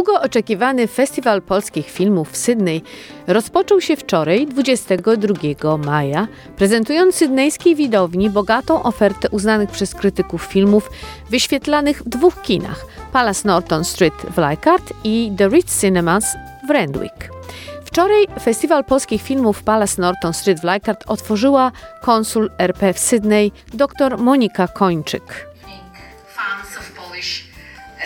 Długo oczekiwany Festiwal Polskich Filmów w Sydney rozpoczął się wczoraj, 22 maja, prezentując sydnejskiej widowni bogatą ofertę uznanych przez krytyków filmów wyświetlanych w dwóch kinach Palace Norton Street w Leichhardt i The Ritz Cinemas w Randwick. Wczoraj Festiwal Polskich Filmów Palace Norton Street w Leichhardt otworzyła konsul RP w Sydney dr Monika Kończyk.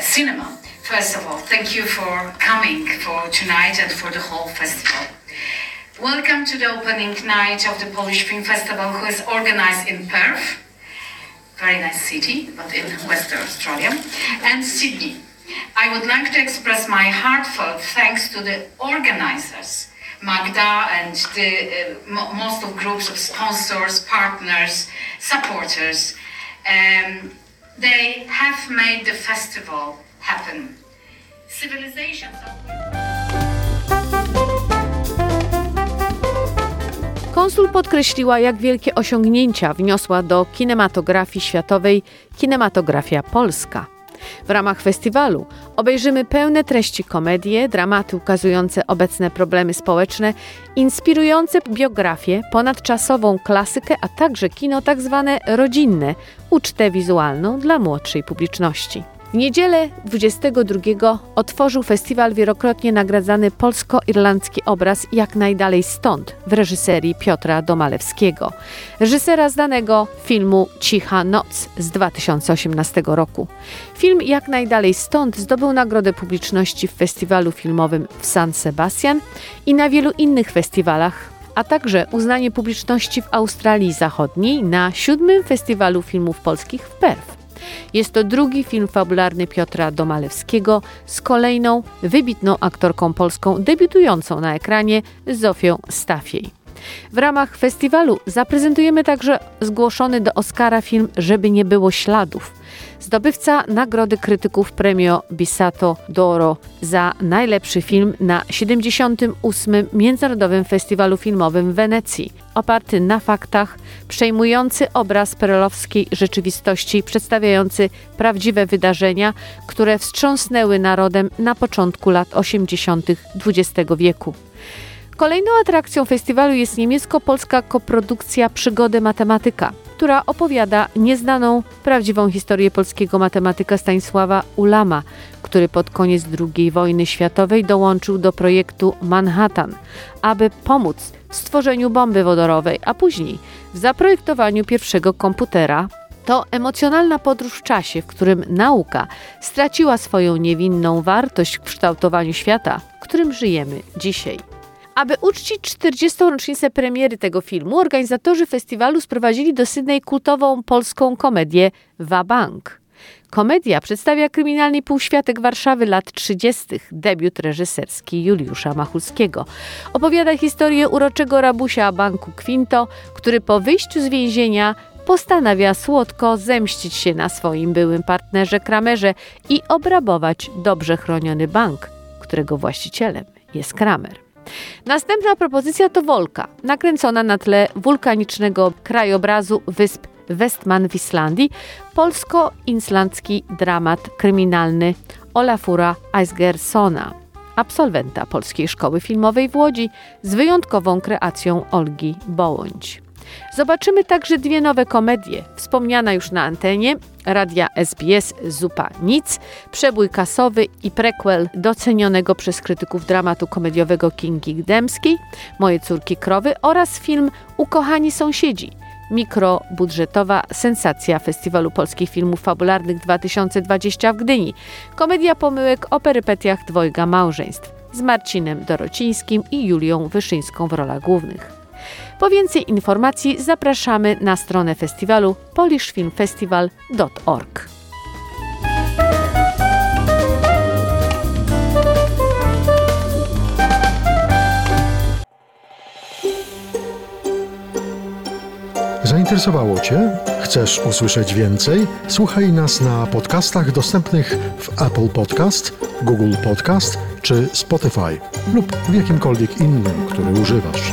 Cinema. First of all, thank you for coming for tonight and for the whole festival. Welcome to the opening night of the Polish Film Festival, who is organized in Perth, very nice city, but in Western Australia, and Sydney. I would like to express my heartfelt thanks to the organizers, Magda and the uh, mo- most of groups of sponsors, partners, supporters. Um, they have made the festival happen. Civilizations. Konsul podkreśliła, jak wielkie osiągnięcia wniosła do kinematografii światowej kinematografia polska. W ramach festiwalu obejrzymy pełne treści komedie, dramaty ukazujące obecne problemy społeczne, inspirujące biografie, ponadczasową klasykę, a także kino tak zwane rodzinne, ucztę wizualną dla młodszej publiczności. W niedzielę 22 otworzył festiwal wielokrotnie nagradzany polsko-irlandzki obraz Jak najdalej stąd w reżyserii Piotra Domalewskiego, reżysera znanego filmu Cicha Noc z 2018 roku. Film Jak najdalej stąd zdobył nagrodę publiczności w festiwalu filmowym w San Sebastian i na wielu innych festiwalach a także uznanie publiczności w Australii Zachodniej na siódmym Festiwalu Filmów Polskich w Perth. Jest to drugi film fabularny Piotra Domalewskiego z kolejną wybitną aktorką polską debiutującą na ekranie Zofią Stafiej. W ramach festiwalu zaprezentujemy także zgłoszony do Oscara film Żeby nie było śladów. Zdobywca Nagrody Krytyków Premio Bisato d'Oro za najlepszy film na 78. Międzynarodowym Festiwalu Filmowym w Wenecji. Oparty na faktach, przejmujący obraz perelowskiej rzeczywistości, przedstawiający prawdziwe wydarzenia, które wstrząsnęły narodem na początku lat 80. XX wieku. Kolejną atrakcją festiwalu jest niemiecko-polska koprodukcja Przygody Matematyka, która opowiada nieznaną, prawdziwą historię polskiego matematyka Stanisława Ulama, który pod koniec II wojny światowej dołączył do projektu Manhattan, aby pomóc w stworzeniu bomby wodorowej, a później w zaprojektowaniu pierwszego komputera. To emocjonalna podróż w czasie, w którym nauka straciła swoją niewinną wartość w kształtowaniu świata, w którym żyjemy dzisiaj. Aby uczcić 40. rocznicę premiery tego filmu, organizatorzy festiwalu sprowadzili do Sydney kultową polską komedię Wabank. Komedia przedstawia kryminalny półświatek Warszawy lat 30., debiut reżyserski Juliusza Machulskiego. Opowiada historię uroczego rabusia banku Quinto, który po wyjściu z więzienia postanawia słodko zemścić się na swoim byłym partnerze Kramerze i obrabować dobrze chroniony bank, którego właścicielem jest Kramer. Następna propozycja to Wolka, nakręcona na tle wulkanicznego krajobrazu wysp Westman w Islandii, polsko-islandzki dramat kryminalny Olafura Eisgersona, absolwenta Polskiej Szkoły Filmowej w Łodzi z wyjątkową kreacją Olgi Bołądź. Zobaczymy także dwie nowe komedie. Wspomniana już na antenie radia SBS Zupa Nic, przebój kasowy i prequel docenionego przez krytyków dramatu komediowego Kingi Gdemskiej, Moje córki krowy oraz film Ukochani sąsiedzi, mikrobudżetowa sensacja Festiwalu Polskich Filmów Fabularnych 2020 w Gdyni. Komedia pomyłek o perypetiach dwojga małżeństw z Marcinem Dorocińskim i Julią Wyszyńską w rolach głównych. Po więcej informacji zapraszamy na stronę festiwalu polishfilmfestival.org. Zainteresowało Cię? Chcesz usłyszeć więcej? Słuchaj nas na podcastach dostępnych w Apple Podcast, Google Podcast czy Spotify lub w jakimkolwiek innym, który używasz.